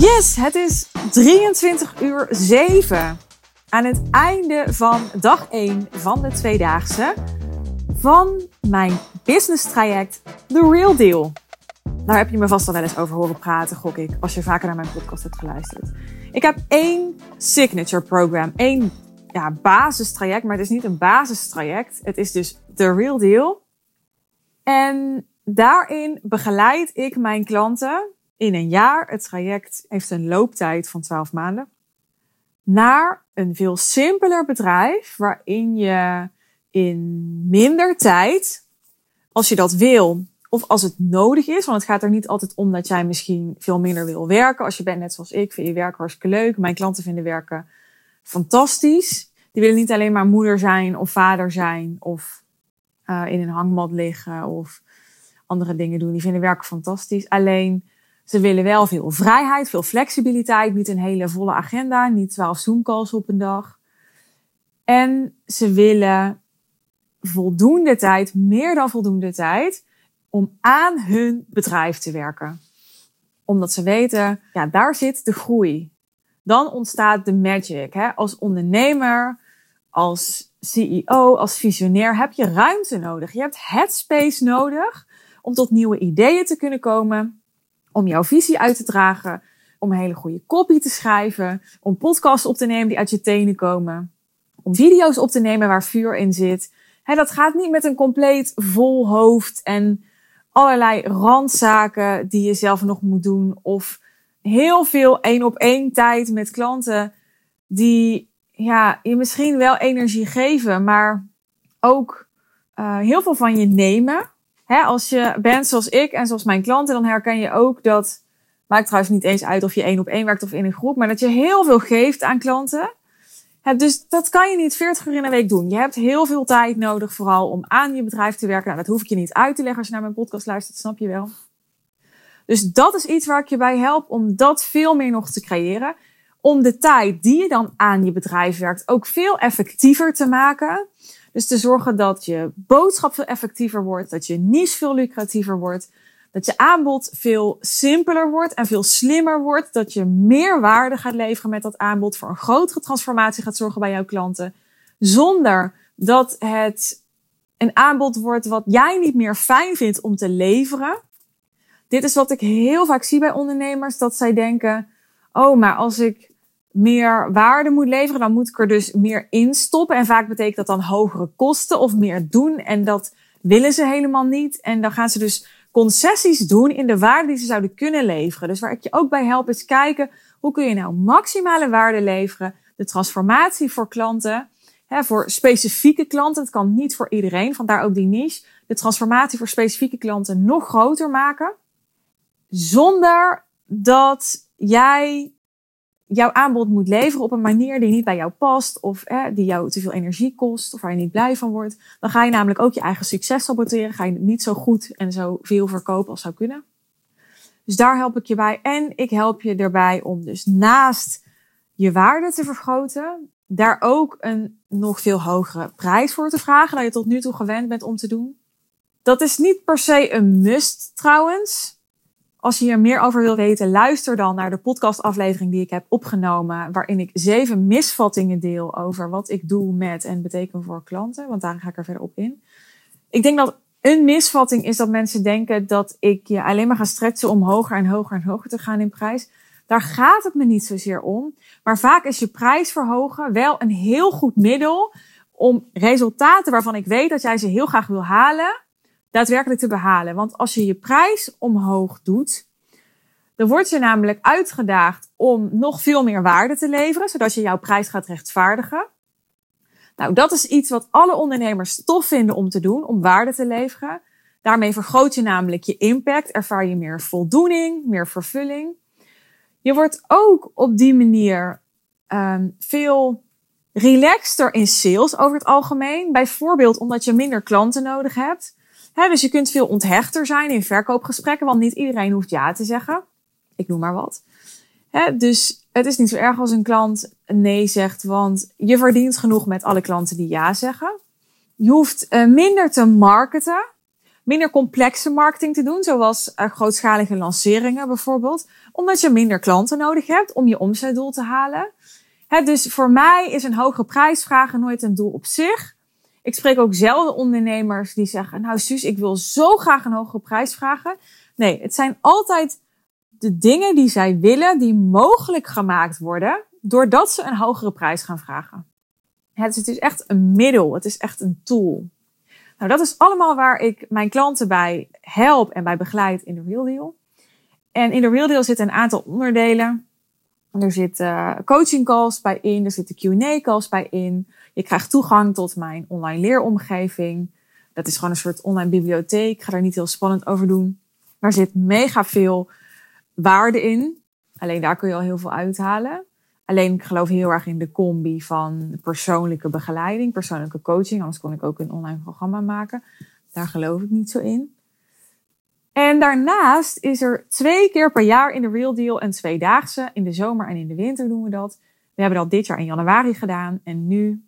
Yes, het is 23 uur 7. Aan het einde van dag 1 van de tweedaagse van mijn business traject The Real Deal. Daar heb je me vast al wel eens over horen praten, gok ik, als je vaker naar mijn podcast hebt geluisterd. Ik heb één signature program, één ja, basistraject, maar het is niet een basistraject. Het is dus The Real Deal. En daarin begeleid ik mijn klanten in een jaar. Het traject heeft een looptijd van 12 maanden. Naar een veel simpeler bedrijf waarin je in minder tijd, als je dat wil, of als het nodig is, want het gaat er niet altijd om dat jij misschien veel minder wil werken. Als je bent net zoals ik, vind je werken hartstikke leuk. Mijn klanten vinden werken fantastisch. Die willen niet alleen maar moeder zijn of vader zijn of uh, in een hangmat liggen of andere dingen doen. Die vinden werken fantastisch. Alleen ze willen wel veel vrijheid, veel flexibiliteit, niet een hele volle agenda, niet 12 Zoom-calls op een dag. En ze willen voldoende tijd, meer dan voldoende tijd, om aan hun bedrijf te werken. Omdat ze weten, ja, daar zit de groei. Dan ontstaat de magic. Hè? Als ondernemer, als CEO, als visionair heb je ruimte nodig. Je hebt headspace nodig om tot nieuwe ideeën te kunnen komen, om jouw visie uit te dragen, om hele goede copy te schrijven, om podcasts op te nemen die uit je tenen komen, om video's op te nemen waar vuur in zit. Dat gaat niet met een compleet vol hoofd en allerlei randzaken die je zelf nog moet doen of heel veel één op één tijd met klanten die ja, je misschien wel energie geven, maar ook uh, heel veel van je nemen. Hè, als je bent zoals ik en zoals mijn klanten, dan herken je ook dat, maakt trouwens niet eens uit of je één op één werkt of in een groep, maar dat je heel veel geeft aan klanten. Dus dat kan je niet 40 uur in een week doen. Je hebt heel veel tijd nodig, vooral om aan je bedrijf te werken. Nou, dat hoef ik je niet uit te leggen als je naar mijn podcast luistert, snap je wel. Dus dat is iets waar ik je bij help om dat veel meer nog te creëren. Om de tijd die je dan aan je bedrijf werkt ook veel effectiever te maken. Dus te zorgen dat je boodschap veel effectiever wordt, dat je niche veel lucratiever wordt, dat je aanbod veel simpeler wordt en veel slimmer wordt, dat je meer waarde gaat leveren met dat aanbod, voor een grotere transformatie gaat zorgen bij jouw klanten, zonder dat het een aanbod wordt wat jij niet meer fijn vindt om te leveren. Dit is wat ik heel vaak zie bij ondernemers, dat zij denken, oh, maar als ik meer waarde moet leveren, dan moet ik er dus meer in stoppen. En vaak betekent dat dan hogere kosten of meer doen. En dat willen ze helemaal niet. En dan gaan ze dus concessies doen in de waarde die ze zouden kunnen leveren. Dus waar ik je ook bij help is kijken, hoe kun je nou maximale waarde leveren? De transformatie voor klanten, hè, voor specifieke klanten. Het kan niet voor iedereen, vandaar ook die niche. De transformatie voor specifieke klanten nog groter maken. Zonder dat jij jouw aanbod moet leveren op een manier die niet bij jou past of die jou te veel energie kost of waar je niet blij van wordt, dan ga je namelijk ook je eigen succes saboteren. Ga je niet zo goed en zo veel verkopen als zou kunnen. Dus daar help ik je bij. En ik help je erbij om dus naast je waarde te vergroten, daar ook een nog veel hogere prijs voor te vragen dan je tot nu toe gewend bent om te doen. Dat is niet per se een must trouwens. Als je hier meer over wil weten, luister dan naar de podcastaflevering die ik heb opgenomen, waarin ik zeven misvattingen deel over wat ik doe met en beteken voor klanten, want daar ga ik er verder op in. Ik denk dat een misvatting is dat mensen denken dat ik je alleen maar ga stretchen om hoger en hoger en hoger te gaan in prijs. Daar gaat het me niet zozeer om. Maar vaak is je prijs verhogen wel een heel goed middel om resultaten waarvan ik weet dat jij ze heel graag wil halen, daadwerkelijk te behalen. Want als je je prijs omhoog doet, dan word je namelijk uitgedaagd om nog veel meer waarde te leveren, zodat je jouw prijs gaat rechtvaardigen. Nou, dat is iets wat alle ondernemers tof vinden om te doen, om waarde te leveren. Daarmee vergroot je namelijk je impact, ervaar je meer voldoening, meer vervulling. Je wordt ook op die manier um, veel relaxter in sales over het algemeen. Bijvoorbeeld omdat je minder klanten nodig hebt dus je kunt veel onthechter zijn in verkoopgesprekken, want niet iedereen hoeft ja te zeggen. Ik noem maar wat. dus het is niet zo erg als een klant nee zegt, want je verdient genoeg met alle klanten die ja zeggen. Je hoeft uh, minder te marketen, minder complexe marketing te doen, zoals uh, grootschalige lanceringen bijvoorbeeld, omdat je minder klanten nodig hebt om je omzetdoel te halen. Hè, dus voor mij is een hogere prijs vragen nooit een doel op zich. Ik spreek ook zelden ondernemers die zeggen, nou Suus, ik wil zo graag een hogere prijs vragen. Nee, het zijn altijd de dingen die zij willen, die mogelijk gemaakt worden, doordat ze een hogere prijs gaan vragen. Het is, het is echt een middel, het is echt een tool. Nou, dat is allemaal waar ik mijn klanten bij help en bij begeleid in de Real Deal. En in de Real Deal zitten een aantal onderdelen. Er zitten coaching calls bij in, er zitten Q&A calls bij in. Je krijgt toegang tot mijn online leeromgeving. Dat is gewoon een soort online bibliotheek. Ik ga daar niet heel spannend over doen. Daar zit mega veel waarde in. Alleen daar kun je al heel veel uithalen. Alleen ik geloof heel erg in de combi van persoonlijke begeleiding, persoonlijke coaching. Anders kon ik ook een online programma maken. Daar geloof ik niet zo in. En daarnaast is er twee keer per jaar in de Real Deal een tweedaagse. In de zomer en in de winter doen we dat. We hebben dat dit jaar in januari gedaan. En nu,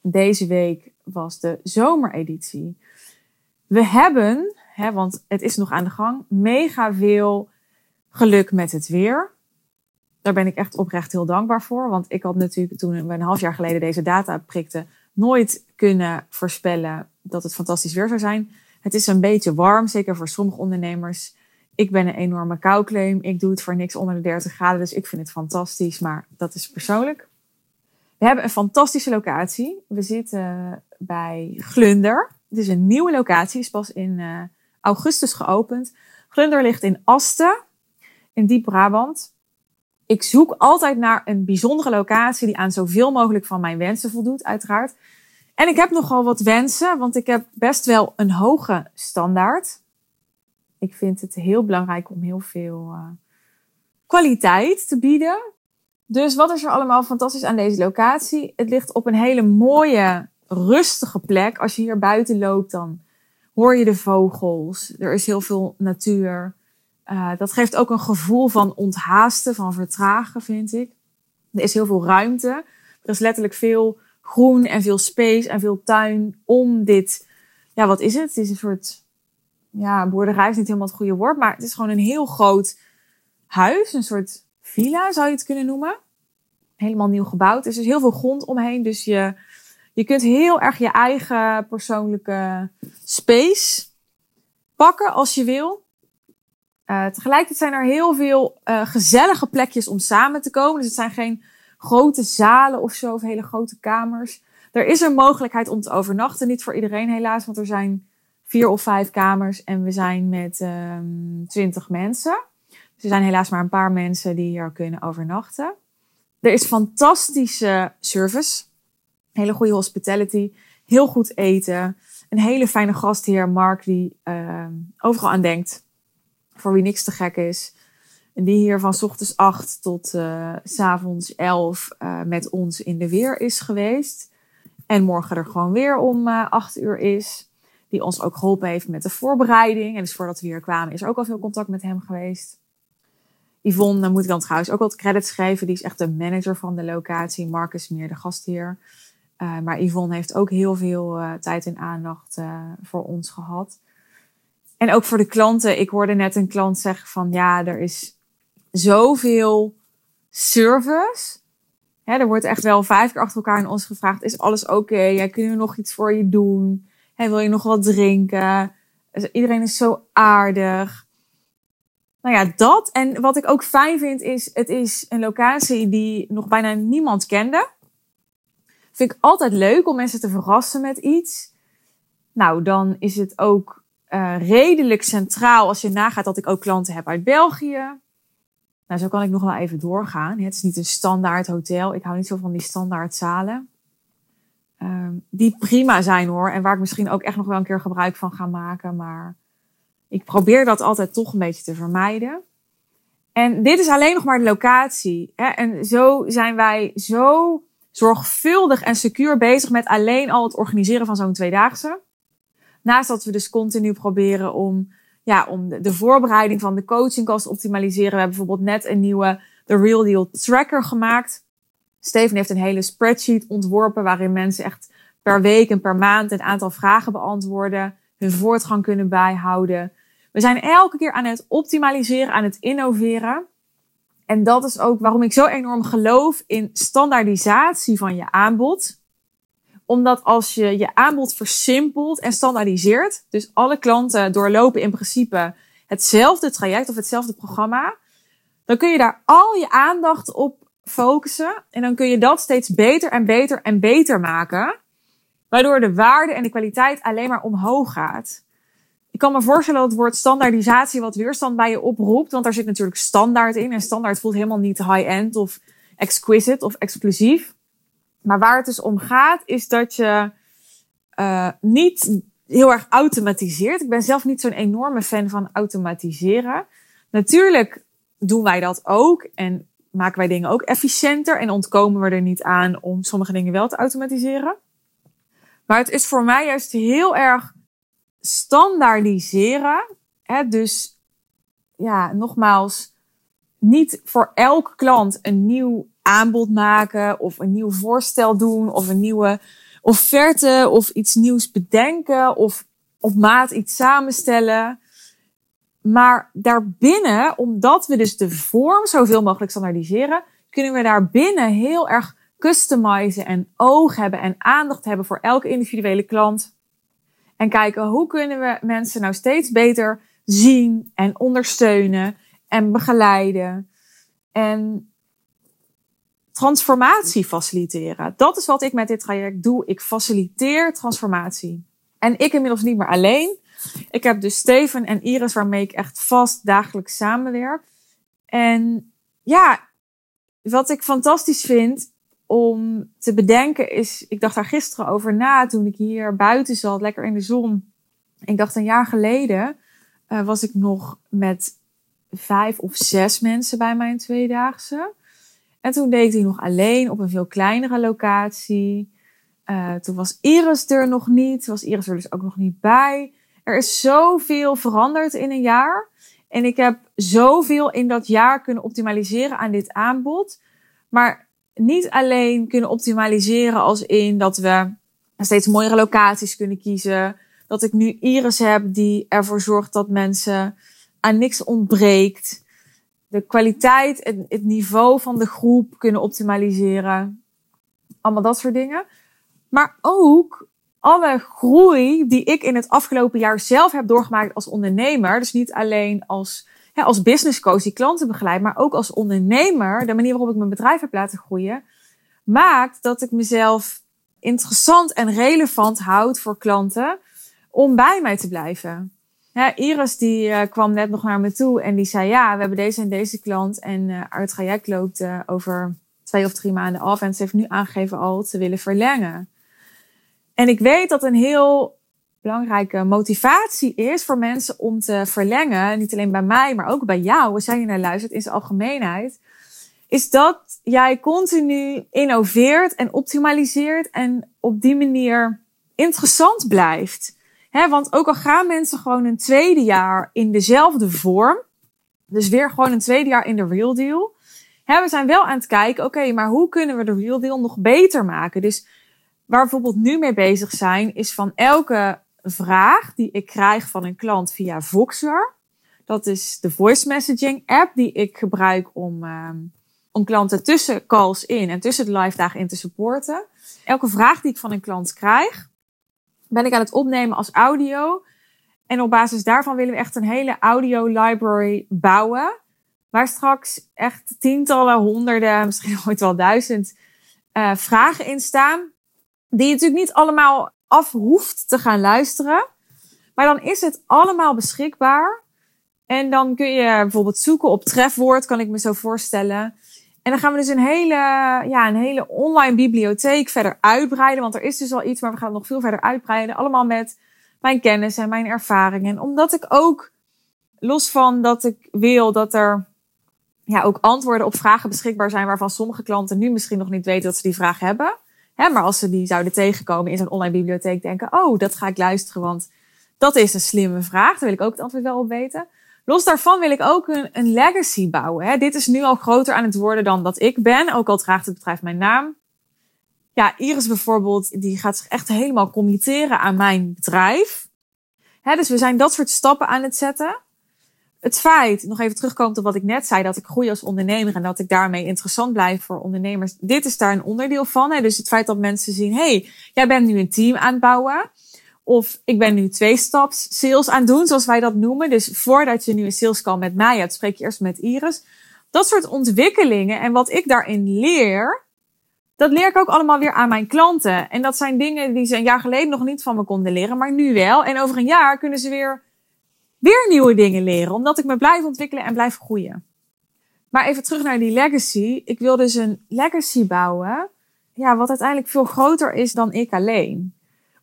deze week, was de zomereditie. We hebben, hè, want het is nog aan de gang, mega veel geluk met het weer. Daar ben ik echt oprecht heel dankbaar voor. Want ik had natuurlijk toen we een half jaar geleden deze data prikten, nooit kunnen voorspellen dat het fantastisch weer zou zijn. Het is een beetje warm, zeker voor sommige ondernemers. Ik ben een enorme koukleum. Ik doe het voor niks onder de 30 graden, dus ik vind het fantastisch. Maar dat is persoonlijk. We hebben een fantastische locatie. We zitten bij Glunder. Het is een nieuwe locatie, is pas in uh, augustus geopend. Glunder ligt in Asten, in Diep Brabant. Ik zoek altijd naar een bijzondere locatie die aan zoveel mogelijk van mijn wensen voldoet, uiteraard. En ik heb nogal wat wensen, want ik heb best wel een hoge standaard. Ik vind het heel belangrijk om heel veel uh, kwaliteit te bieden. Dus wat is er allemaal fantastisch aan deze locatie? Het ligt op een hele mooie, rustige plek. Als je hier buiten loopt, dan hoor je de vogels. Er is heel veel natuur. Uh, dat geeft ook een gevoel van onthaasten, van vertragen, vind ik. Er is heel veel ruimte. Er is letterlijk veel groen en veel space en veel tuin om dit. Ja, wat is het? Het is een soort. Ja, boerderij is niet helemaal het goede woord, maar het is gewoon een heel groot huis. Een soort villa zou je het kunnen noemen. Helemaal nieuw gebouwd. Dus er is heel veel grond omheen. Dus je, je kunt heel erg je eigen persoonlijke space pakken als je wil. Uh, tegelijkertijd zijn er heel veel uh, gezellige plekjes om samen te komen. Dus het zijn geen grote zalen of zo, of hele grote kamers. Er is een mogelijkheid om te overnachten. Niet voor iedereen helaas, want er zijn vier of vijf kamers en we zijn met um, twintig mensen. Dus er zijn helaas maar een paar mensen die hier kunnen overnachten. Er is fantastische service, hele goede hospitality, heel goed eten. Een hele fijne gastheer, Mark, die uh, overal aan denkt. Voor wie niks te gek is. En die hier van ochtends 8 tot uh, s avonds 11 uh, met ons in de weer is geweest. En morgen er gewoon weer om uh, 8 uur is. Die ons ook geholpen heeft met de voorbereiding. En dus voordat we hier kwamen is ook al veel contact met hem geweest. Yvonne, dan moet ik dan trouwens ook wat credits geven. Die is echt de manager van de locatie. Marcus meer de gastheer. Maar Yvonne heeft ook heel veel tijd en aandacht voor ons gehad. En ook voor de klanten. Ik hoorde net een klant zeggen van ja, er is zoveel service. Er wordt echt wel vijf keer achter elkaar in ons gevraagd: is alles oké? Ja, kunnen we nog iets voor je doen? Wil je nog wat drinken? Dus iedereen is zo aardig. Nou ja, dat. En wat ik ook fijn vind is, het is een locatie die nog bijna niemand kende. Vind ik altijd leuk om mensen te verrassen met iets. Nou, dan is het ook uh, redelijk centraal als je nagaat dat ik ook klanten heb uit België. Nou, zo kan ik nog wel even doorgaan. Het is niet een standaard hotel. Ik hou niet zo van die standaard zalen. Um, die prima zijn hoor. En waar ik misschien ook echt nog wel een keer gebruik van ga maken. Maar ik probeer dat altijd toch een beetje te vermijden. En dit is alleen nog maar de locatie. Hè? En zo zijn wij zo zorgvuldig en secuur bezig met alleen al het organiseren van zo'n tweedaagse. Naast dat we dus continu proberen om ja, om de, voorbereiding van de coaching te optimaliseren. We hebben bijvoorbeeld net een nieuwe The Real Deal Tracker gemaakt. Steven heeft een hele spreadsheet ontworpen waarin mensen echt per week en per maand een aantal vragen beantwoorden. hun voortgang kunnen bijhouden. We zijn elke keer aan het optimaliseren, aan het innoveren. En dat is ook waarom ik zo enorm geloof in standaardisatie van je aanbod. Omdat als je je aanbod versimpelt en standaardiseert, dus alle klanten doorlopen in principe hetzelfde traject of hetzelfde programma, dan kun je daar al je aandacht op focussen. En dan kun je dat steeds beter en beter en beter maken. Waardoor de waarde en de kwaliteit alleen maar omhoog gaat. Ik kan me voorstellen dat het woord standaardisatie wat weerstand bij je oproept. Want daar zit natuurlijk standaard in. En standaard voelt helemaal niet high-end of exquisite of exclusief. Maar waar het dus om gaat, is dat je uh, niet heel erg automatiseert. Ik ben zelf niet zo'n enorme fan van automatiseren. Natuurlijk doen wij dat ook. En maken wij dingen ook efficiënter. En ontkomen we er niet aan om sommige dingen wel te automatiseren. Maar het is voor mij juist heel erg standaardiseren. Hè? Dus ja, nogmaals, niet voor elke klant een nieuw aanbod maken of een nieuw voorstel doen of een nieuwe offerte of iets nieuws bedenken of op maat iets samenstellen. Maar daarbinnen, omdat we dus de vorm zoveel mogelijk standaardiseren, kunnen we daarbinnen heel erg customizen en oog hebben en aandacht hebben voor elke individuele klant. En kijken hoe kunnen we mensen nou steeds beter zien en ondersteunen en begeleiden. En transformatie faciliteren. Dat is wat ik met dit traject doe. Ik faciliteer transformatie. En ik inmiddels niet meer alleen. Ik heb dus Steven en Iris waarmee ik echt vast dagelijks samenwerk. En ja, wat ik fantastisch vind om te bedenken is, ik dacht daar gisteren over na toen ik hier buiten zat, lekker in de zon. Ik dacht een jaar geleden uh, was ik nog met vijf of zes mensen bij mijn tweedaagse. En toen deed die nog alleen op een veel kleinere locatie. Uh, toen was Iris er nog niet, was Iris er dus ook nog niet bij. Er is zoveel veranderd in een jaar. En ik heb zoveel in dat jaar kunnen optimaliseren aan dit aanbod. Maar niet alleen kunnen optimaliseren als in dat we steeds mooiere locaties kunnen kiezen. Dat ik nu Iris heb die ervoor zorgt dat mensen aan niks ontbreekt. De kwaliteit en het niveau van de groep kunnen optimaliseren. Allemaal dat soort dingen. Maar ook alle groei die ik in het afgelopen jaar zelf heb doorgemaakt als ondernemer. Dus niet alleen als, als business coach die klanten begeleid, maar ook als ondernemer. De manier waarop ik mijn bedrijf heb laten groeien. Maakt dat ik mezelf interessant en relevant houd voor klanten om bij mij te blijven. Ja, Iris die uh, kwam net nog naar me toe en die zei ja, we hebben deze en deze klant en uh, het traject loopt uh, over twee of drie maanden af en ze heeft nu aangegeven al te willen verlengen. En ik weet dat een heel belangrijke motivatie is voor mensen om te verlengen. Niet alleen bij mij, maar ook bij jou, als jij hier naar luistert in zijn algemeenheid. Is dat jij continu innoveert en optimaliseert en op die manier interessant blijft. Want ook al gaan mensen gewoon een tweede jaar in dezelfde vorm. Dus weer gewoon een tweede jaar in de real deal. We zijn wel aan het kijken, oké, maar hoe kunnen we de real deal nog beter maken? Dus waar we bijvoorbeeld nu mee bezig zijn, is van elke vraag die ik krijg van een klant via Voxer. Dat is de voice messaging app die ik gebruik om, um, om klanten tussen calls in en tussen de live dagen in te supporten. Elke vraag die ik van een klant krijg, ben ik aan het opnemen als audio. En op basis daarvan willen we echt een hele audio library bouwen. Waar straks echt tientallen, honderden, misschien ooit wel duizend uh, vragen in staan die je natuurlijk niet allemaal af hoeft te gaan luisteren. Maar dan is het allemaal beschikbaar. En dan kun je bijvoorbeeld zoeken op trefwoord, kan ik me zo voorstellen. En dan gaan we dus een hele, ja, een hele online bibliotheek verder uitbreiden. Want er is dus al iets, maar we gaan het nog veel verder uitbreiden. Allemaal met mijn kennis en mijn ervaringen. Omdat ik ook, los van dat ik wil dat er ja, ook antwoorden op vragen beschikbaar zijn waarvan sommige klanten nu misschien nog niet weten dat ze die vraag hebben. Hè, maar als ze die zouden tegenkomen in zo'n online bibliotheek, denken: Oh, dat ga ik luisteren, want dat is een slimme vraag. Daar wil ik ook het antwoord wel op weten. Los daarvan wil ik ook een, een legacy bouwen. Hè. Dit is nu al groter aan het worden dan dat ik ben, ook al draagt het bedrijf mijn naam. Ja, Iris bijvoorbeeld, die gaat zich echt helemaal committeren aan mijn bedrijf. dus we zijn dat soort stappen aan het zetten. Het feit, nog even terugkomt op wat ik net zei, dat ik groei als ondernemer en dat ik daarmee interessant blijf voor ondernemers. Dit is daar een onderdeel van. Hè? Dus het feit dat mensen zien, hey, jij bent nu een team aan het bouwen. Of ik ben nu twee staps sales aan doen, zoals wij dat noemen. Dus voordat je nu een sales call met mij hebt, spreek je eerst met Iris. Dat soort ontwikkelingen en wat ik daarin leer, dat leer ik ook allemaal weer aan mijn klanten. En dat zijn dingen die ze een jaar geleden nog niet van me konden leren, maar nu wel. En over een jaar kunnen ze weer, weer nieuwe dingen leren, omdat ik me blijf ontwikkelen en blijf groeien. Maar even terug naar die legacy. Ik wil dus een legacy bouwen, ja, wat uiteindelijk veel groter is dan ik alleen.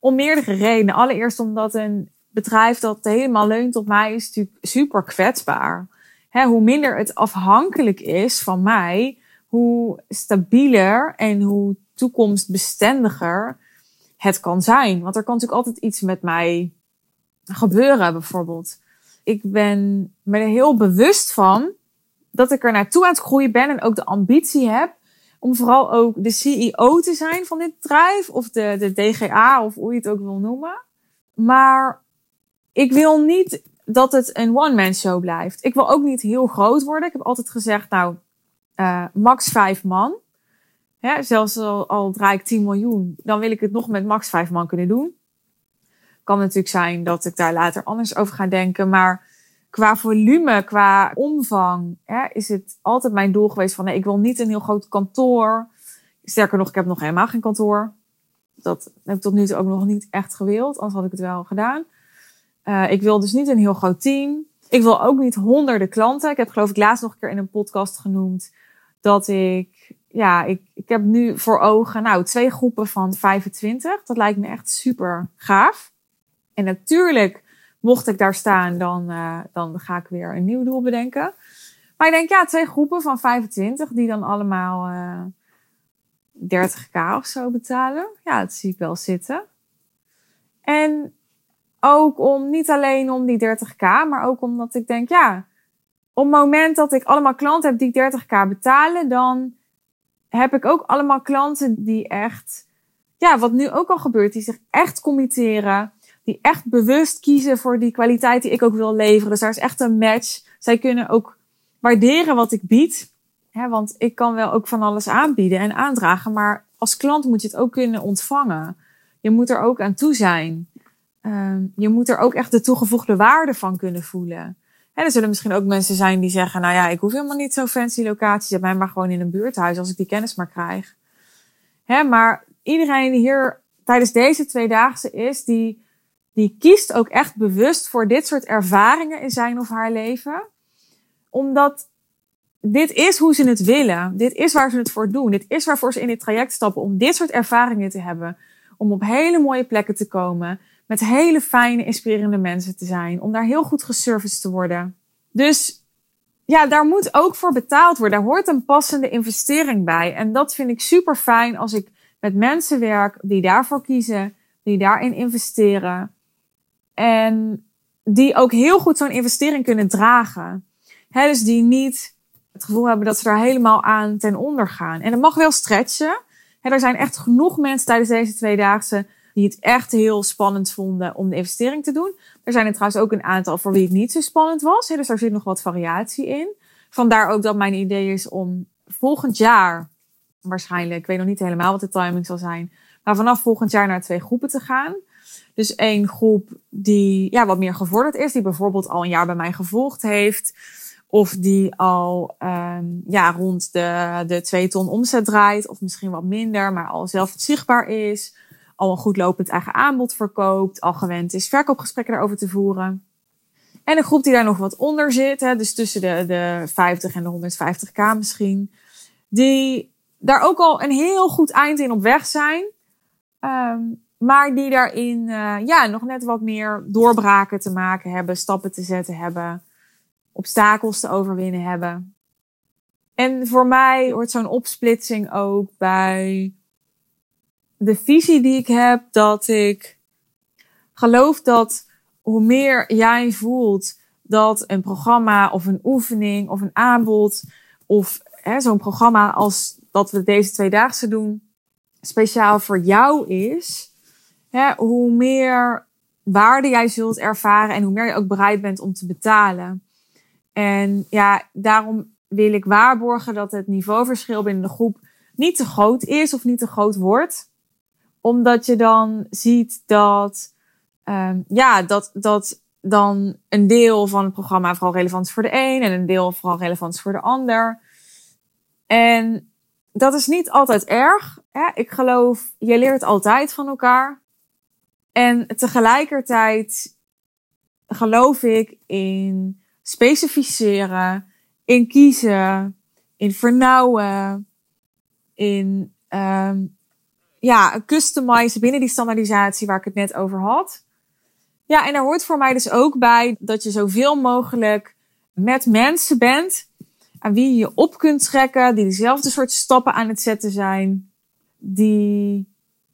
Om meerdere redenen. Allereerst omdat een bedrijf dat helemaal leunt op mij is natuurlijk super kwetsbaar. Hoe minder het afhankelijk is van mij, hoe stabieler en hoe toekomstbestendiger het kan zijn. Want er kan natuurlijk altijd iets met mij gebeuren, bijvoorbeeld. Ik ben me er heel bewust van dat ik er naartoe aan het groeien ben en ook de ambitie heb om vooral ook de CEO te zijn van dit bedrijf of de, de DGA of hoe je het ook wil noemen. Maar ik wil niet dat het een one-man show blijft. Ik wil ook niet heel groot worden. Ik heb altijd gezegd, nou, uh, max vijf man. Zelfs al, al draai ik 10 miljoen, dan wil ik het nog met max vijf man kunnen doen. Kan natuurlijk zijn dat ik daar later anders over ga denken, maar qua volume, qua omvang, hè, is het altijd mijn doel geweest van nee, ik wil niet een heel groot kantoor. Sterker nog, ik heb nog helemaal geen kantoor. Dat heb ik tot nu toe ook nog niet echt gewild, anders had ik het wel gedaan. Uh, ik wil dus niet een heel groot team. Ik wil ook niet honderden klanten. Ik heb geloof ik laatst nog een keer in een podcast genoemd dat ik, ja, ik, ik heb nu voor ogen, nou, twee groepen van 25. Dat lijkt me echt super gaaf. En natuurlijk, mocht ik daar staan, dan, uh, dan ga ik weer een nieuw doel bedenken. Maar ik denk, ja, twee groepen van 25 die dan allemaal uh, eh, 30k of zo betalen. Ja, dat zie ik wel zitten. En ook om, niet alleen om die 30k, maar ook omdat ik denk, ja, op het moment dat ik allemaal klanten heb die 30k betalen, dan heb ik ook allemaal klanten die echt, ja, wat nu ook al gebeurt, die zich echt committeren, die echt bewust kiezen voor die kwaliteit die ik ook wil leveren. Dus daar is echt een match. Zij kunnen ook waarderen wat ik bied. Hè, want ik kan wel ook van alles aanbieden en aandragen, maar als klant moet je het ook kunnen ontvangen. Je moet er ook aan toe zijn. Uh, je moet er ook echt de toegevoegde waarde van kunnen voelen. En er zullen misschien ook mensen zijn die zeggen, nou ja, ik hoef helemaal niet zo fancy locaties. Zet mij maar gewoon in een buurthuis als ik die kennis maar krijg. Hè, maar iedereen die hier tijdens deze tweedaagse is, die, die kiest ook echt bewust voor dit soort ervaringen in zijn of haar leven. Omdat dit is hoe ze het willen. Dit is waar ze het voor doen. Dit is waarvoor ze in dit traject stappen om dit soort ervaringen te hebben. Om op hele mooie plekken te komen met hele fijne, inspirerende mensen te zijn. Om daar heel goed geserviced te worden. Dus ja, daar moet ook voor betaald worden. Daar hoort een passende investering bij. En dat vind ik super fijn als ik met mensen werk die daarvoor kiezen, die daarin investeren. En die ook heel goed zo'n investering kunnen dragen. He, dus die niet het gevoel hebben dat ze daar helemaal aan ten onder gaan. En dat mag wel stretchen. He, er zijn echt genoeg mensen tijdens deze tweedaagse die het echt heel spannend vonden om de investering te doen. Er zijn er trouwens ook een aantal voor wie het niet zo spannend was. Dus daar zit nog wat variatie in. Vandaar ook dat mijn idee is om volgend jaar, waarschijnlijk, ik weet nog niet helemaal wat de timing zal zijn, maar vanaf volgend jaar naar twee groepen te gaan. Dus één groep die ja, wat meer gevorderd is, die bijvoorbeeld al een jaar bij mij gevolgd heeft. Of die al um, ja, rond de, de twee ton omzet draait, of misschien wat minder, maar al zelf zichtbaar is al een goed lopend eigen aanbod verkoopt, al gewend is verkoopgesprekken daarover te voeren. En een groep die daar nog wat onder zit, hè, dus tussen de, de 50 en de 150k misschien, die daar ook al een heel goed eind in op weg zijn. Um, maar die daarin uh, ja, nog net wat meer doorbraken te maken hebben, stappen te zetten hebben, obstakels te overwinnen hebben. En voor mij hoort zo'n opsplitsing ook bij de visie die ik heb, dat ik geloof dat hoe meer jij voelt dat een programma of een oefening of een aanbod of zo'n programma als dat we deze tweedaagse doen, speciaal voor jou is, hè, hoe meer waarde jij zult ervaren en hoe meer je ook bereid bent om te betalen. En ja, daarom wil ik waarborgen dat het niveauverschil binnen de groep niet te groot is of niet te groot wordt. Omdat je dan ziet dat, um, ja, dat, dat dan een deel van het programma vooral relevant is voor de een en een deel vooral relevant is voor de ander. En dat is niet altijd erg. Hè? Ik geloof, je leert altijd van elkaar. En tegelijkertijd geloof ik in specificeren, in kiezen, in vernauwen, in um, ja, customizen binnen die standaardisatie waar ik het net over had. Ja, en daar hoort voor mij dus ook bij dat je zoveel mogelijk met mensen bent aan wie je je op kunt trekken, die dezelfde soort stappen aan het zetten zijn, die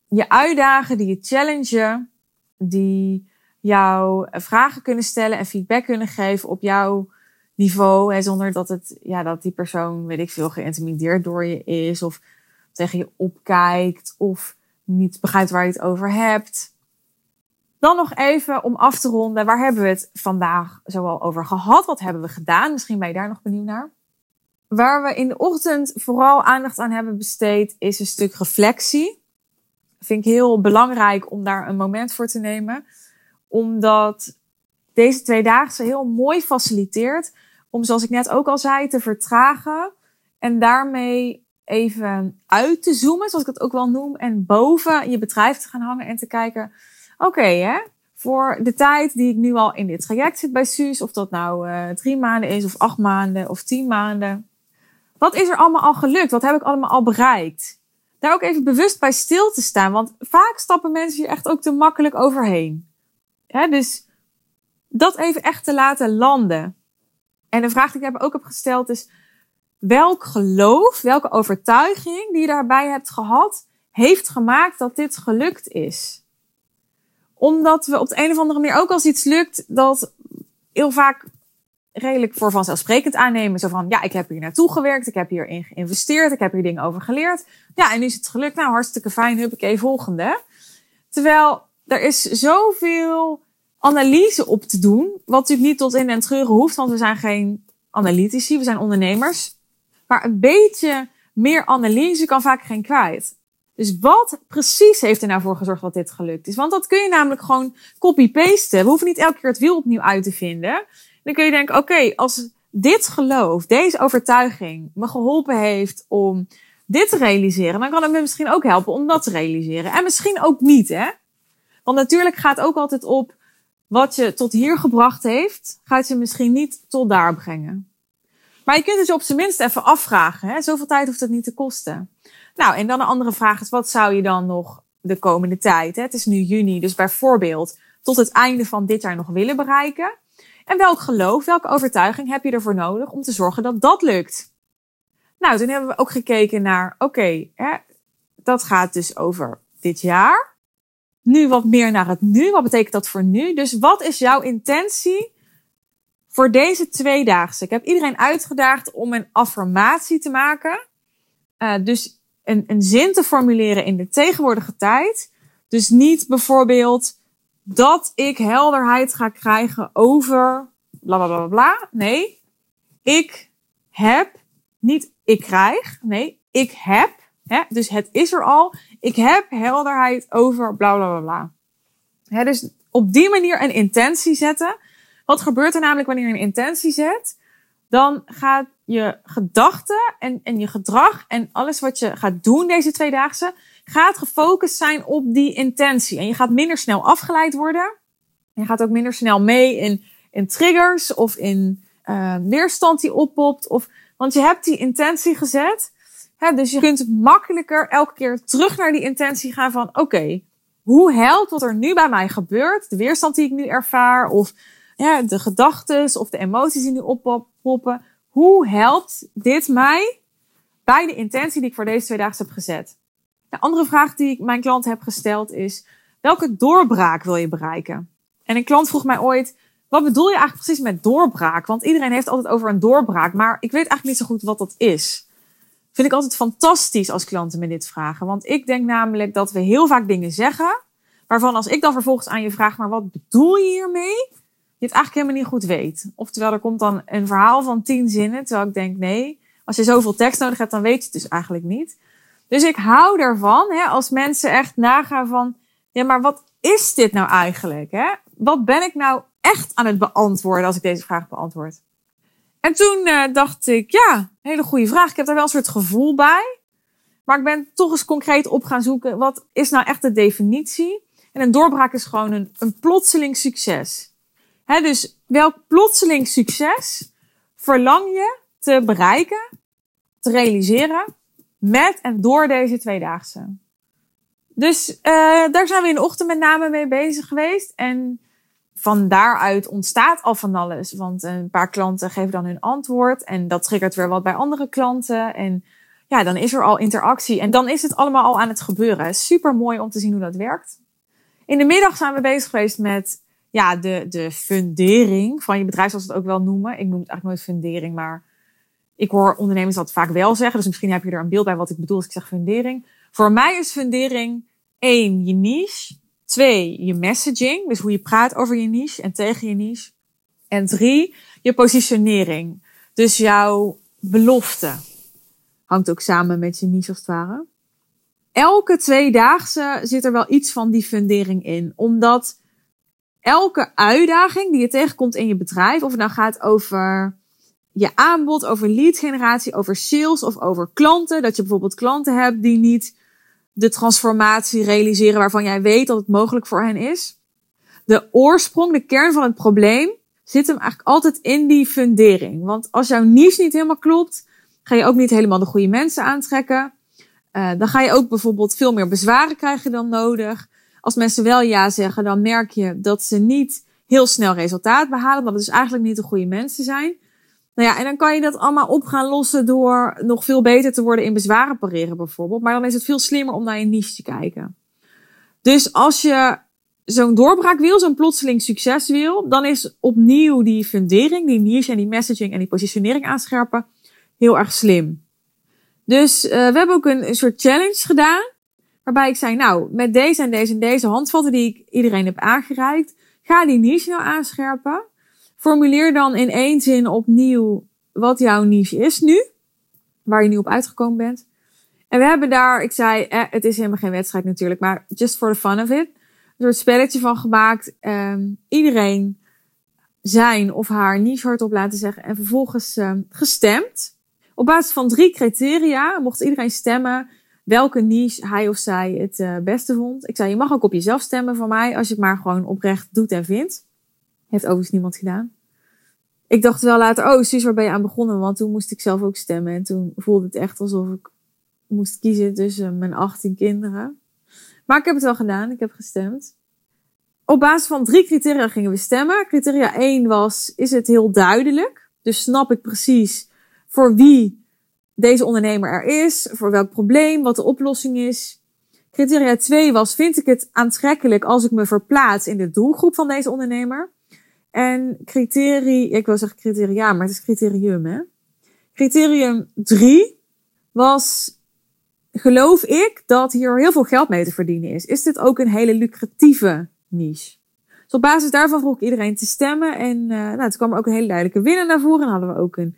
je uitdagen, die je challengen, die jou vragen kunnen stellen en feedback kunnen geven op jouw niveau, zonder dat het, ja, dat die persoon, weet ik veel, geïntimideerd door je is of tegen je opkijkt of niet begrijpt waar je het over hebt. Dan nog even om af te ronden, waar hebben we het vandaag zoal over gehad? Wat hebben we gedaan? Misschien ben je daar nog benieuwd naar. Waar we in de ochtend vooral aandacht aan hebben besteed, is een stuk reflectie. Vind ik heel belangrijk om daar een moment voor te nemen. Omdat deze tweedaagse heel mooi faciliteert om, zoals ik net ook al zei, te vertragen. En daarmee even uit te zoomen, zoals ik het ook wel noem. En boven je bedrijf te gaan hangen en te kijken, oké hè, voor de tijd die ik nu al in dit traject zit bij Suus, of dat nou uh, drie maanden is, of acht maanden, of tien maanden. Wat is er allemaal al gelukt? Wat heb ik allemaal al bereikt? Daar ook even bewust bij stil te staan, want vaak stappen mensen hier echt ook te makkelijk overheen. Dus dat even echt te laten landen. En de vraag die ik ook heb gesteld is, welk geloof, welke overtuiging die je daarbij hebt gehad, heeft gemaakt dat dit gelukt is? Omdat we op de een of andere manier ook als iets lukt, dat heel vaak redelijk voor vanzelfsprekend aannemen. Zo van, ja, ik heb hier naartoe gewerkt, ik heb hierin geïnvesteerd, ik heb hier dingen over geleerd. Ja, en nu is het gelukt. Nou, hartstikke fijn, huppakee, volgende. Terwijl er is zoveel analyse op te doen, wat natuurlijk niet tot in en treuren hoeft, want we zijn geen analytici, we zijn ondernemers. Maar een beetje meer analyse kan vaak geen kwijt. Dus wat precies heeft er nou voor gezorgd dat dit gelukt is? Want dat kun je namelijk gewoon copy-pasten. We hoeven niet elke keer het wiel opnieuw uit te vinden. Dan kun je denken, oké, als dit geloof, deze overtuiging me geholpen heeft om dit te realiseren, dan kan het me misschien ook helpen om dat te realiseren. En misschien ook niet, hè? Want natuurlijk gaat ook altijd op wat je tot hier gebracht heeft, gaat je misschien niet tot daar brengen. Maar je kunt je op zijn minst even afvragen. Hè? Zoveel tijd hoeft het niet te kosten. Nou, en dan een andere vraag is, wat zou je dan nog de komende tijd, hè? het is nu juni, dus bijvoorbeeld tot het einde van dit jaar nog willen bereiken? En welk geloof, welke overtuiging heb je ervoor nodig om te zorgen dat dat lukt? Nou, toen hebben we ook gekeken naar, oké, dat gaat dus over dit jaar. Nu wat meer naar het nu. Wat betekent dat voor nu? Dus wat is jouw intentie voor deze tweedaagse? Ik heb iedereen uitgedaagd om een affirmatie te maken. Uh, dus een, een zin te formuleren in de tegenwoordige tijd. Dus niet bijvoorbeeld dat ik helderheid ga krijgen over bla bla bla bla. Nee, ik heb, niet ik krijg, nee, ik heb, hè, dus het is er al. Ik heb helderheid over bla bla bla bla. Hè, dus op die manier een intentie zetten. Wat gebeurt er namelijk wanneer je een intentie zet? Dan gaat je gedachten en, en je gedrag en alles wat je gaat doen deze tweedaagse, gaat gefocust zijn op die intentie. En je gaat minder snel afgeleid worden. Je gaat ook minder snel mee in, in triggers of in uh, weerstand die oppopt. Of, want je hebt die intentie gezet. Hè, dus je kunt makkelijker elke keer terug naar die intentie gaan van oké, hoe helpt wat er nu bij mij gebeurt? De weerstand die ik nu ervaar of ja, de gedachten of de emoties die nu oppoppen. Hoe helpt dit mij bij de intentie die ik voor deze twee dagen heb gezet? De andere vraag die ik mijn klant heb gesteld is, welke doorbraak wil je bereiken? En een klant vroeg mij ooit, wat bedoel je eigenlijk precies met doorbraak? Want iedereen heeft altijd over een doorbraak, maar ik weet eigenlijk niet zo goed wat dat is. Vind ik altijd fantastisch als klanten me dit vragen. Want ik denk namelijk dat we heel vaak dingen zeggen, Waarvan als ik dan vervolgens aan je vraag, maar wat bedoel je hiermee? Je het eigenlijk helemaal niet goed weet. Oftewel, er komt dan een verhaal van tien zinnen, terwijl ik denk, nee, als je zoveel tekst nodig hebt, dan weet je het dus eigenlijk niet. Dus ik hou ervan, hè, als mensen echt nagaan van, ja, maar wat is dit nou eigenlijk? Hè? Wat ben ik nou echt aan het beantwoorden als ik deze vraag beantwoord? En toen uh, dacht ik, ja, hele goede vraag. Ik heb daar wel een soort gevoel bij. Maar ik ben toch eens concreet op gaan zoeken. Wat is nou echt de definitie? En een doorbraak is gewoon een, een plotseling succes. Hè, dus welk plotseling succes verlang je te bereiken, te realiseren met en door deze tweedaagse? Dus uh, daar zijn we in de ochtend met name mee bezig geweest. En van daaruit ontstaat al van alles. Want een paar klanten geven dan hun antwoord. En dat triggert weer wat bij andere klanten. En ja, dan is er al interactie. En dan is het allemaal al aan het gebeuren. Super mooi om te zien hoe dat werkt. In de middag zijn we bezig geweest met ja, de, de fundering van je bedrijf, zoals we het ook wel noemen. Ik noem het eigenlijk nooit fundering, maar ik hoor ondernemers dat vaak wel zeggen. Dus misschien heb je er een beeld bij wat ik bedoel als ik zeg fundering. Voor mij is fundering één, je niche. Twee, je messaging. Dus hoe je praat over je niche en tegen je niche. En drie, je positionering. Dus jouw belofte. Hangt ook samen met je niche als het ware. Elke tweedaagse zit er wel iets van die fundering in. Omdat elke uitdaging die je tegenkomt in je bedrijf, of het nou gaat over je aanbod, over lead generatie, over sales of over klanten. Dat je bijvoorbeeld klanten hebt die niet de transformatie realiseren waarvan jij weet dat het mogelijk voor hen is. De oorsprong, de kern van het probleem, zit hem eigenlijk altijd in die fundering. Want als jouw niche niet helemaal klopt, ga je ook niet helemaal de goede mensen aantrekken. Uh, dan ga je ook bijvoorbeeld veel meer bezwaren krijgen dan nodig. Als mensen wel ja zeggen, dan merk je dat ze niet heel snel resultaat behalen, dat het dus eigenlijk niet de goede mensen zijn. Nou ja, en dan kan je dat allemaal op gaan lossen door nog veel beter te worden in bezwaren pareren bijvoorbeeld. Maar dan is het veel slimmer om naar je niche te kijken. Dus als je zo'n doorbraak wil, zo'n plotseling succes wil, dan is opnieuw die fundering, die niche en die messaging en die positionering aanscherpen heel erg slim. Dus uh, we hebben ook een, een soort challenge gedaan. Waarbij ik zei, nou, met deze en deze en deze handvatten die ik iedereen heb aangereikt, ga die niche nou aanscherpen. Formuleer dan in één zin opnieuw wat jouw niche is nu. Waar je nu op uitgekomen bent. En we hebben daar, ik zei, eh, het is helemaal geen wedstrijd natuurlijk, maar just for the fun of it. Een soort spelletje van gemaakt. Um, iedereen zijn of haar niche hardop laten zeggen en vervolgens um, gestemd. Op basis van drie criteria mocht iedereen stemmen welke niche hij of zij het uh, beste vond. Ik zei, je mag ook op jezelf stemmen van mij, als je het maar gewoon oprecht doet en vindt. Heeft overigens niemand gedaan. Ik dacht wel later, oh Suus, waar ben je aan begonnen? Want toen moest ik zelf ook stemmen. En toen voelde het echt alsof ik moest kiezen tussen mijn 18 kinderen. Maar ik heb het wel gedaan. Ik heb gestemd. Op basis van drie criteria gingen we stemmen. Criteria 1 was, is het heel duidelijk? Dus snap ik precies voor wie deze ondernemer er is, voor welk probleem, wat de oplossing is. Criteria 2 was, vind ik het aantrekkelijk als ik me verplaats in de doelgroep van deze ondernemer? En criterie, ik wil zeggen criteria, maar het is criterium, hè? Criterium 3 was, geloof ik dat hier heel veel geld mee te verdienen is. Is dit ook een hele lucratieve niche? Dus op basis daarvan vroeg ik iedereen te stemmen. En uh, nou, toen kwam er ook een hele duidelijke winnaar naar voren. En hadden we ook een,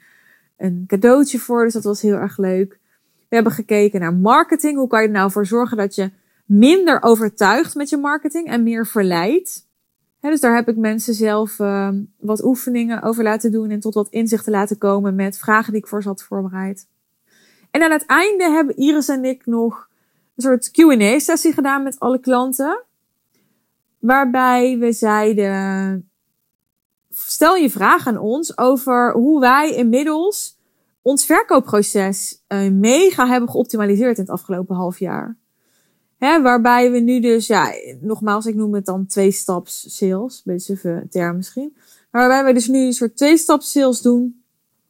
een cadeautje voor, dus dat was heel erg leuk. We hebben gekeken naar marketing. Hoe kan je er nou voor zorgen dat je minder overtuigt met je marketing en meer verleidt? Dus daar heb ik mensen zelf uh, wat oefeningen over laten doen en tot wat inzichten laten komen met vragen die ik voor ze had voorbereid. En aan het einde hebben Iris en ik nog een soort Q&A-sessie gedaan met alle klanten. Waarbij we zeiden, stel je vraag aan ons over hoe wij inmiddels ons verkoopproces uh, mega hebben geoptimaliseerd in het afgelopen half jaar. Hè, waarbij we nu dus, ja, nogmaals, ik noem het dan twee-staps sales. Beetje even term misschien. Maar waarbij we dus nu een soort twee-staps sales doen.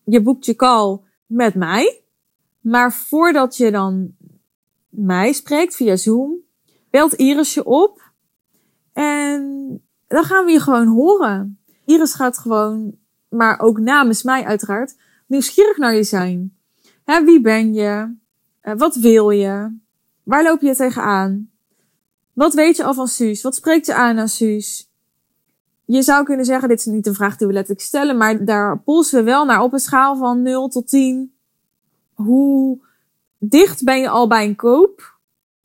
Je boekt je call met mij. Maar voordat je dan mij spreekt via Zoom, belt Iris je op. En dan gaan we je gewoon horen. Iris gaat gewoon, maar ook namens mij uiteraard, nieuwsgierig naar je zijn. Hè, wie ben je? Uh, wat wil je? Waar loop je tegenaan? Wat weet je al van Suus? Wat spreekt je aan aan Suus? Je zou kunnen zeggen, dit is niet een vraag die we letterlijk stellen, maar daar polsen we wel naar op een schaal van 0 tot 10. Hoe dicht ben je al bij een koop?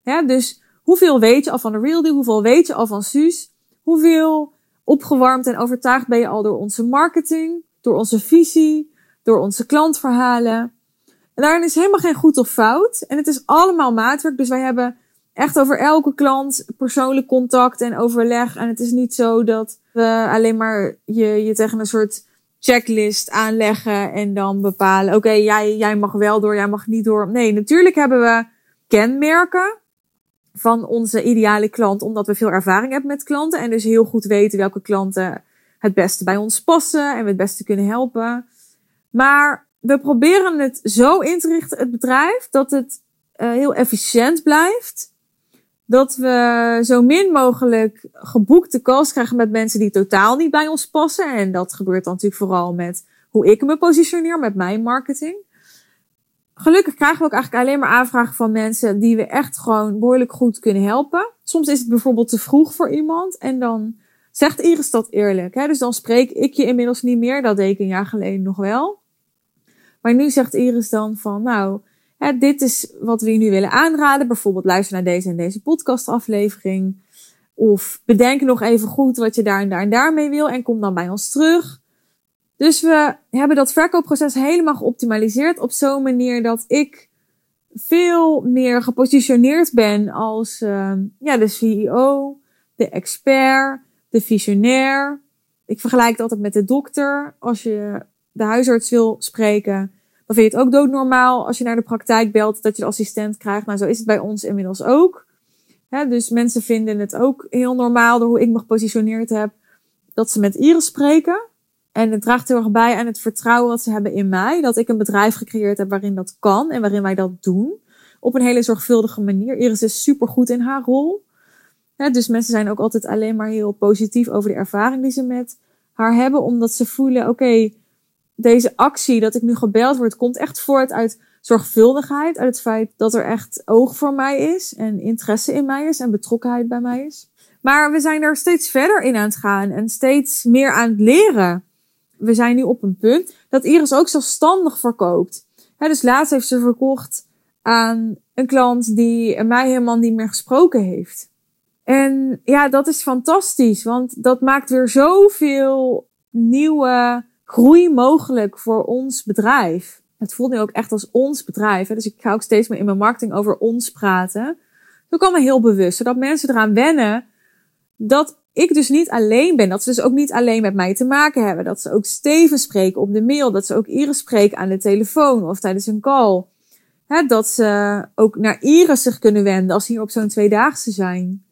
Ja, dus hoeveel weet je al van de Real Deal? Hoeveel weet je al van Suus? Hoeveel opgewarmd en overtuigd ben je al door onze marketing, door onze visie, door onze klantverhalen? En daarin is helemaal geen goed of fout. En het is allemaal maatwerk. Dus wij hebben echt over elke klant persoonlijk contact en overleg. En het is niet zo dat we alleen maar je, je tegen een soort checklist aanleggen en dan bepalen, oké, jij, jij mag wel door, jij mag niet door. Nee, natuurlijk hebben we kenmerken van onze ideale klant, omdat we veel ervaring hebben met klanten en dus heel goed weten welke klanten het beste bij ons passen en we het beste kunnen helpen. Maar we proberen het zo in te richten, het bedrijf, dat het uh, heel efficiënt blijft. Dat we zo min mogelijk geboekte calls krijgen met mensen die totaal niet bij ons passen. En dat gebeurt dan natuurlijk vooral met hoe ik me positioneer met mijn marketing. Gelukkig krijgen we ook eigenlijk alleen maar aanvragen van mensen die we echt gewoon behoorlijk goed kunnen helpen. Soms is het bijvoorbeeld te vroeg voor iemand en dan zegt Iris dat eerlijk. Hè? Dus dan spreek ik je inmiddels niet meer. Dat deed ik een jaar geleden nog wel. Maar nu zegt Iris dan van, nou, hè, dit is wat we je nu willen aanraden. Bijvoorbeeld luister naar deze en deze podcastaflevering. Of bedenk nog even goed wat je daar en daar en daar mee wil en kom dan bij ons terug. Dus we hebben dat verkoopproces helemaal geoptimaliseerd op zo'n manier dat ik veel meer gepositioneerd ben als uh, ja, de CEO, de expert, de visionair. Ik vergelijk het altijd met de dokter. Als je de huisarts wil spreken, dan vind je het ook doodnormaal als je naar de praktijk belt dat je de assistent krijgt. Nou, zo is het bij ons inmiddels ook. dus mensen vinden het ook heel normaal door hoe ik me gepositioneerd heb, dat ze met Iris spreken. En het draagt heel erg bij aan het vertrouwen wat ze hebben in mij. Dat ik een bedrijf gecreëerd heb waarin dat kan en waarin wij dat doen. Op een hele zorgvuldige manier. Iris is super goed in haar rol. dus mensen zijn ook altijd alleen maar heel positief over de ervaring die ze met haar hebben. Omdat ze voelen, oké, deze actie dat ik nu gebeld word, komt echt voort uit zorgvuldigheid. Uit het feit dat er echt oog voor mij is en interesse in mij is en betrokkenheid bij mij is. Maar we zijn er steeds verder in aan het gaan en steeds meer aan het leren. We zijn nu op een punt dat Iris ook zelfstandig verkoopt. dus laatst heeft ze verkocht aan een klant die mij helemaal niet meer gesproken heeft. En ja, dat is fantastisch, want dat maakt weer zoveel nieuwe groei mogelijk voor ons bedrijf. Het voelt nu ook echt als ons bedrijf. Hè? Dus ik ga ook steeds meer in mijn marketing over ons praten. Dat me heel bewust, zodat mensen eraan wennen dat ik dus niet alleen ben. Dat ze dus ook niet alleen met mij te maken hebben. Dat ze ook Steven spreken op de mail. Dat ze ook Iris spreken aan de telefoon of tijdens een call. dat ze ook naar Iris zich kunnen wenden als ze hier op zo'n tweedaagse zijn.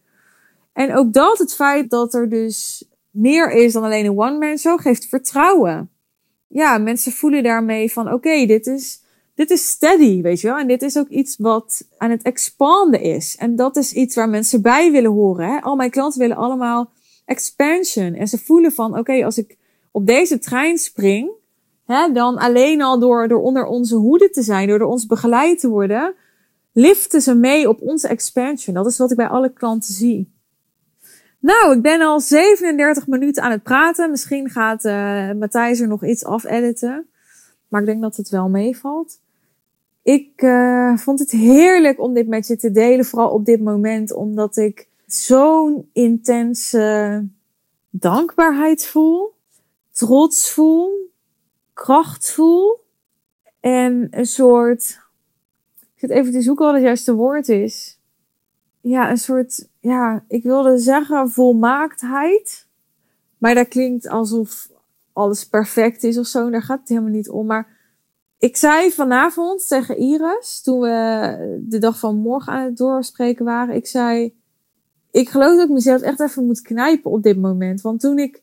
En ook dat, het feit dat er dus meer is dan alleen een one-man show, geeft vertrouwen. Ja, mensen voelen daarmee van, oké, dit is, dit is steady, weet je wel. En dit is ook iets wat aan het expanden is. En dat is iets waar mensen bij willen horen. Hè? Al mijn klanten willen allemaal expansion. En ze voelen van, oké, als ik op deze trein spring, hè, dan alleen al door, door onder onze hoede te zijn, door door ons begeleid te worden, liften ze mee op onze expansion. Dat is wat ik bij alle klanten zie. Nou, ik ben al 37 minuten aan het praten. Misschien gaat uh, Matthijs er nog iets afediten. Maar ik denk dat het wel meevalt. Ik uh, vond het heerlijk om dit met je te delen. Vooral op dit moment. Omdat ik zo'n intense dankbaarheid voel. Trots voel. Kracht voel. En een soort... Ik zit even te zoeken wat het juiste woord is ja, een soort, ja, ik wilde zeggen volmaaktheid. Maar dat klinkt alsof alles perfect is of zo. Daar gaat het helemaal niet om. Maar ik zei vanavond tegen Iris, toen we de dag van morgen aan het doorspreken waren, ik zei, ik geloof dat ik mezelf echt even moet knijpen op dit moment. Want toen ik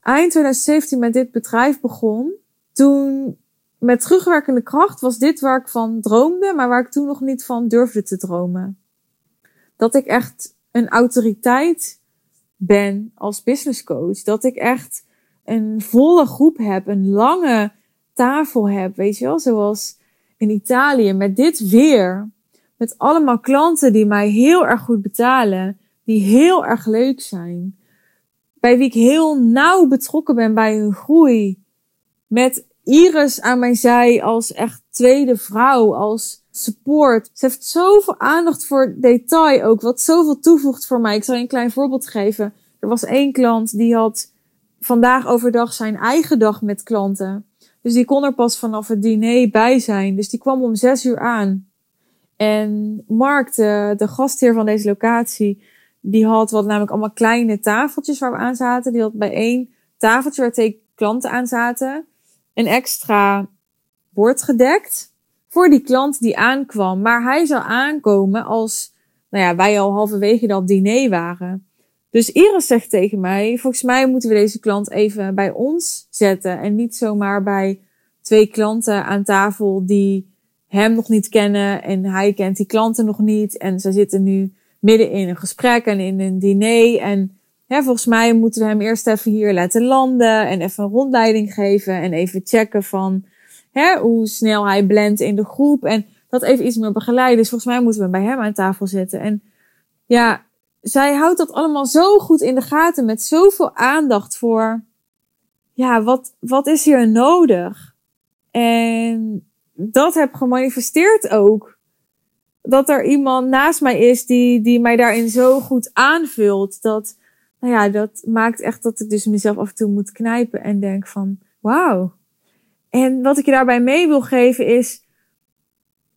eind 2017 met dit bedrijf begon, toen met terugwerkende kracht was dit waar ik van droomde, maar waar ik toen nog niet van durfde te dromen dat ik echt een autoriteit ben als business coach. Dat ik echt een volle groep heb, een lange tafel heb, weet je wel, zoals in Italië met dit weer. Met allemaal klanten die mij heel erg goed betalen. die heel erg leuk zijn. Bij wie ik heel nauw betrokken ben bij hun groei. Met Iris aan mijn zij als echt tweede vrouw, als support. Ze heeft zoveel aandacht voor detail ook, wat zoveel toevoegt voor mij. Ik zal je een klein voorbeeld geven. Er was één klant die had vandaag overdag zijn eigen dag met klanten. Dus die kon er pas vanaf het diner bij zijn. Dus die kwam om zes uur aan. En Mark, de, de gastheer van deze locatie, die had wat namelijk allemaal kleine tafeltjes waar we aan zaten. Die had bij één tafeltje waar twee klanten aan zaten, een extra bord gedekt voor die klant die aankwam. Maar hij zou aankomen als, nou ja, wij al halverwege dat diner waren. Dus Iris zegt tegen mij, volgens mij moeten we deze klant even bij ons zetten en niet zomaar bij twee klanten aan tafel die hem nog niet kennen en hij kent die klanten nog niet en ze zitten nu midden in een gesprek en in een diner en volgens mij moeten we hem eerst even hier laten landen en even een rondleiding geven en even checken van hè, hoe snel hij blendt in de groep en dat even iets meer begeleiden. Dus volgens mij moeten we bij hem aan tafel zetten. En ja, zij houdt dat allemaal zo goed in de gaten met zoveel aandacht voor, ja, wat, wat is hier nodig? En dat heb gemanifesteerd ook. Dat er iemand naast mij is die, die mij daarin zo goed aanvult. Dat, nou ja, dat maakt echt dat ik dus mezelf af en toe moet knijpen en denk van, wauw. En wat ik je daarbij mee wil geven is,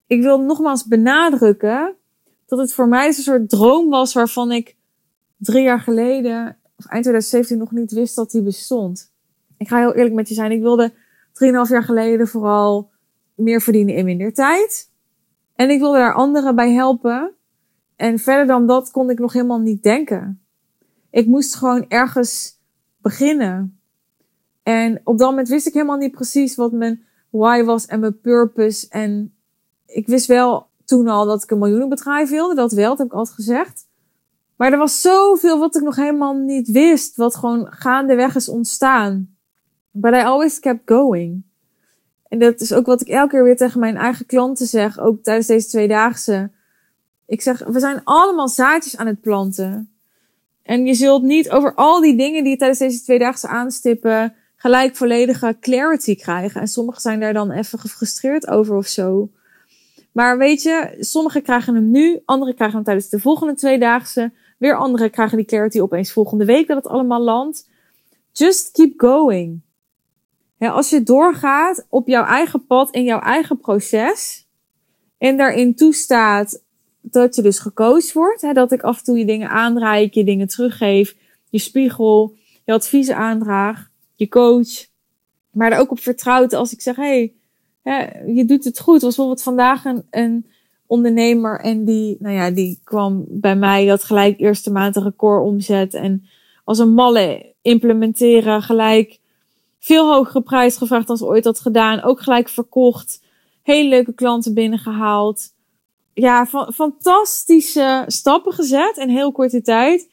ik wil nogmaals benadrukken dat het voor mij dus een soort droom was waarvan ik drie jaar geleden, of eind 2017, nog niet wist dat die bestond. Ik ga heel eerlijk met je zijn. Ik wilde drieënhalf jaar geleden vooral meer verdienen in minder tijd. En ik wilde daar anderen bij helpen. En verder dan dat kon ik nog helemaal niet denken. Ik moest gewoon ergens beginnen. En op dat moment wist ik helemaal niet precies wat mijn why was en mijn purpose. En ik wist wel toen al dat ik een miljoenenbedrijf wilde. Dat wel, dat heb ik altijd gezegd. Maar er was zoveel wat ik nog helemaal niet wist. Wat gewoon gaandeweg is ontstaan. But I always kept going. En dat is ook wat ik elke keer weer tegen mijn eigen klanten zeg. Ook tijdens deze tweedaagse. Ik zeg, we zijn allemaal zaadjes aan het planten. En je zult niet over al die dingen die je tijdens deze tweedaagse aanstippen gelijk volledige clarity krijgen. En sommigen zijn daar dan even gefrustreerd over of zo. Maar weet je, sommigen krijgen hem nu, anderen krijgen hem tijdens de volgende tweedaagse. Weer anderen krijgen die clarity opeens volgende week dat het allemaal landt. Just keep going. Ja, als je doorgaat op jouw eigen pad in jouw eigen proces en daarin toestaat dat je dus gecoacht wordt, hè, dat ik af en toe je dingen aanreik, je dingen teruggeef, je spiegel, je adviezen aandraag, coach, maar er ook op vertrouwt als ik zeg, hey, je doet het goed. Was bijvoorbeeld vandaag een, een ondernemer en die, nou ja, die kwam bij mij, dat gelijk eerste maand een record omzet en als een malle implementeren, gelijk veel hogere prijs gevraagd dan ze ooit had gedaan, ook gelijk verkocht, hele leuke klanten binnengehaald. Ja, fantastische stappen gezet in heel korte tijd.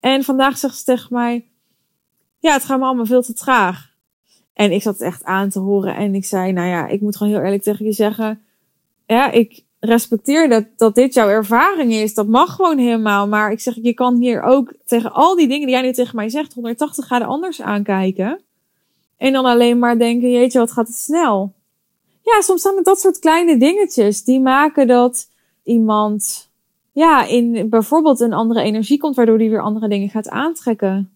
En vandaag zegt ze tegen mij, ja, het gaat me allemaal veel te traag. En ik zat echt aan te horen en ik zei, nou ja, ik moet gewoon heel eerlijk tegen je zeggen, ja, ik respecteer dat, dat dit jouw ervaring is. Dat mag gewoon helemaal. Maar ik zeg, je kan hier ook tegen al die dingen die jij nu tegen mij zegt, 180 graden anders aankijken. En dan alleen maar denken, jeetje, wat gaat het snel. Ja, soms zijn het dat soort kleine dingetjes die maken dat iemand, ja, in bijvoorbeeld een andere energie komt, waardoor die weer andere dingen gaat aantrekken.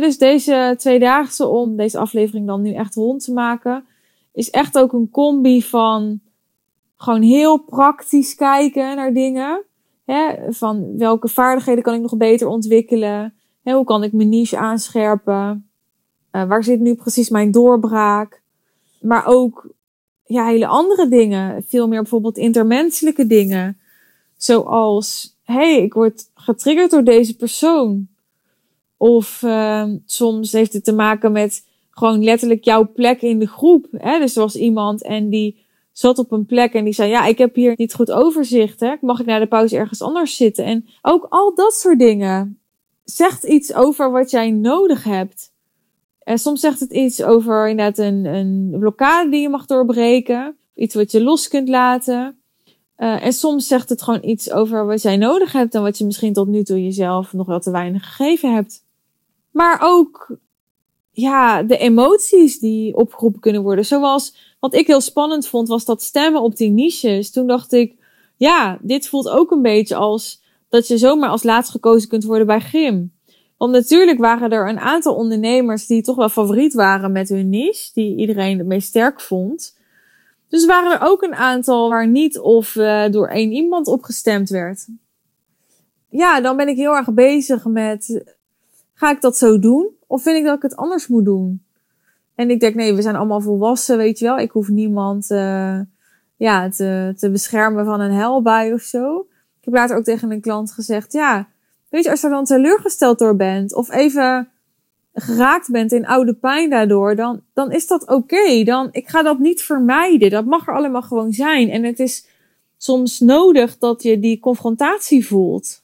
Dus deze tweedaagse, om deze aflevering dan nu echt rond te maken, is echt ook een combi van gewoon heel praktisch kijken naar dingen. Van welke vaardigheden kan ik nog beter ontwikkelen? Hoe kan ik mijn niche aanscherpen? Uh, waar zit nu precies mijn doorbraak? Maar ook ja, hele andere dingen. Veel meer bijvoorbeeld intermenselijke dingen. Zoals, hey, ik word getriggerd door deze persoon. Of uh, soms heeft het te maken met gewoon letterlijk jouw plek in de groep. Hè? Dus er was iemand en die zat op een plek en die zei: Ja, ik heb hier niet goed overzicht. Hè? Mag ik na de pauze ergens anders zitten? En ook al dat soort dingen zegt iets over wat jij nodig hebt. En soms zegt het iets over inderdaad een, een blokkade die je mag doorbreken. Iets wat je los kunt laten. Uh, en soms zegt het gewoon iets over wat jij nodig hebt en wat je misschien tot nu toe jezelf nog wel te weinig gegeven hebt. Maar ook ja, de emoties die opgeroepen kunnen worden. Zoals wat ik heel spannend vond, was dat stemmen op die niches. Toen dacht ik, ja, dit voelt ook een beetje als dat je zomaar als laatst gekozen kunt worden bij Grim. Want natuurlijk waren er een aantal ondernemers die toch wel favoriet waren met hun niche, die iedereen het meest sterk vond. Dus waren er ook een aantal waar niet of uh, door één iemand opgestemd werd. Ja, dan ben ik heel erg bezig met, ga ik dat zo doen? Of vind ik dat ik het anders moet doen? En ik denk, nee, we zijn allemaal volwassen, weet je wel. Ik hoef niemand uh, ja, te, te beschermen van een helbui of zo. Ik heb later ook tegen een klant gezegd, ja, weet je, als je er dan teleurgesteld door bent, of even geraakt bent in oude pijn daardoor, dan, dan is dat oké. Dan, ik ga dat niet vermijden. Dat mag er allemaal gewoon zijn. En het is soms nodig dat je die confrontatie voelt.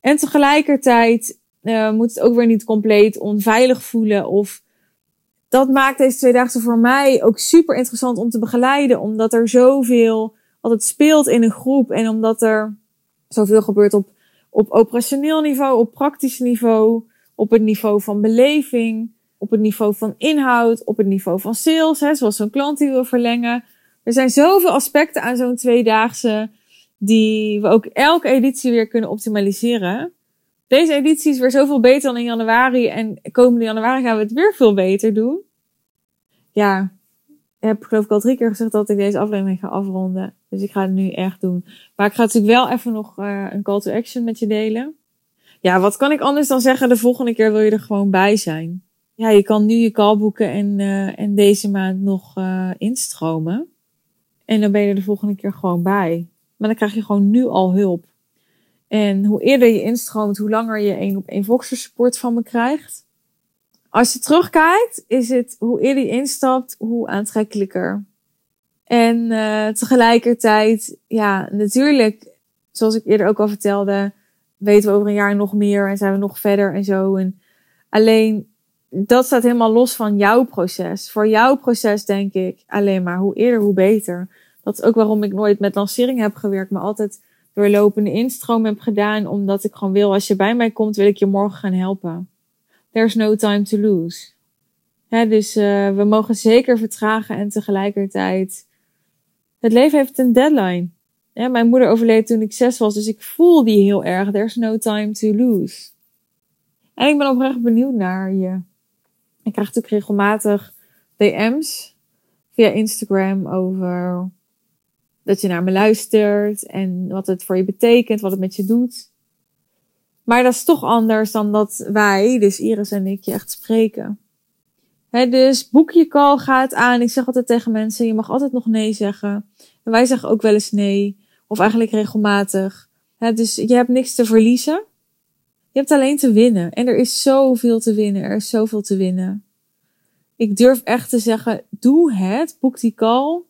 En tegelijkertijd uh, moet het ook weer niet compleet onveilig voelen. Of dat maakt deze tweedaagse voor mij ook super interessant om te begeleiden. Omdat er zoveel altijd speelt in een groep. En omdat er zoveel gebeurt op, op operationeel niveau, op praktisch niveau op het niveau van beleving, op het niveau van inhoud, op het niveau van sales, hè, zoals zo'n klant die wil verlengen. Er zijn zoveel aspecten aan zo'n tweedaagse die we ook elke editie weer kunnen optimaliseren. Deze editie is weer zoveel beter dan in januari en komende januari gaan we het weer veel beter doen. Ja, ik heb geloof ik al drie keer gezegd dat ik deze aflevering ga afronden. Dus ik ga het nu echt doen. Maar ik ga natuurlijk wel even nog uh, een call to action met je delen ja, wat kan ik anders dan zeggen? De volgende keer wil je er gewoon bij zijn. Ja, je kan nu je call boeken en, uh, en deze maand nog uh, instromen. En dan ben je er de volgende keer gewoon bij. Maar dan krijg je gewoon nu al hulp. En hoe eerder je instroomt, hoe langer je één op één Voxer support van me krijgt. Als je terugkijkt, is het hoe eerder je instapt, hoe aantrekkelijker. En uh, tegelijkertijd, ja, natuurlijk, zoals ik eerder ook al vertelde, weten we over een jaar nog meer en zijn we nog verder en zo. En alleen dat staat helemaal los van jouw proces. Voor jouw proces denk ik alleen maar hoe eerder, hoe beter. Dat is ook waarom ik nooit met lancering heb gewerkt, maar altijd doorlopende instroom heb gedaan, omdat ik gewoon wil, als je bij mij komt, wil ik je morgen gaan helpen. There's no time to lose. Dus uh, we mogen zeker vertragen en tegelijkertijd. Het leven heeft een deadline. Mijn moeder overleed toen ik zes was, dus ik voel die heel erg. There's no time to lose. En ik ben oprecht benieuwd naar je. Ik krijg natuurlijk regelmatig DM's via Instagram over dat je naar me luistert en wat het voor je betekent, wat het met je doet. Maar dat is toch anders dan dat wij, dus Iris en ik, je echt spreken. Dus boek je call, gaat aan. Ik zeg altijd tegen mensen, je mag altijd nog nee zeggen. En wij zeggen ook wel eens nee. Of eigenlijk regelmatig. dus je hebt niks te verliezen. Je hebt alleen te winnen. En er is zoveel te winnen. Er is zoveel te winnen. Ik durf echt te zeggen, doe het. Boek die call.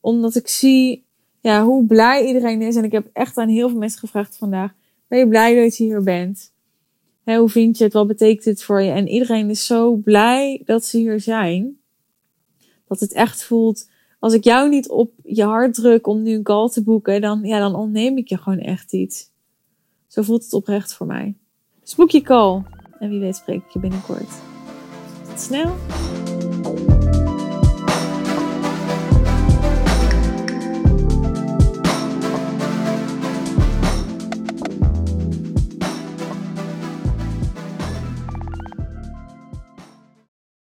Omdat ik zie ja, hoe blij iedereen is. En ik heb echt aan heel veel mensen gevraagd vandaag. Ben je blij dat je hier bent? hoe vind je het? Wat betekent het voor je? En iedereen is zo blij dat ze hier zijn. Dat het echt voelt als ik jou niet op je hart druk om nu een call te boeken, dan, ja, dan ontneem ik je gewoon echt iets. Zo voelt het oprecht voor mij. Dus boek je call. En wie weet spreek ik je binnenkort. Tot snel.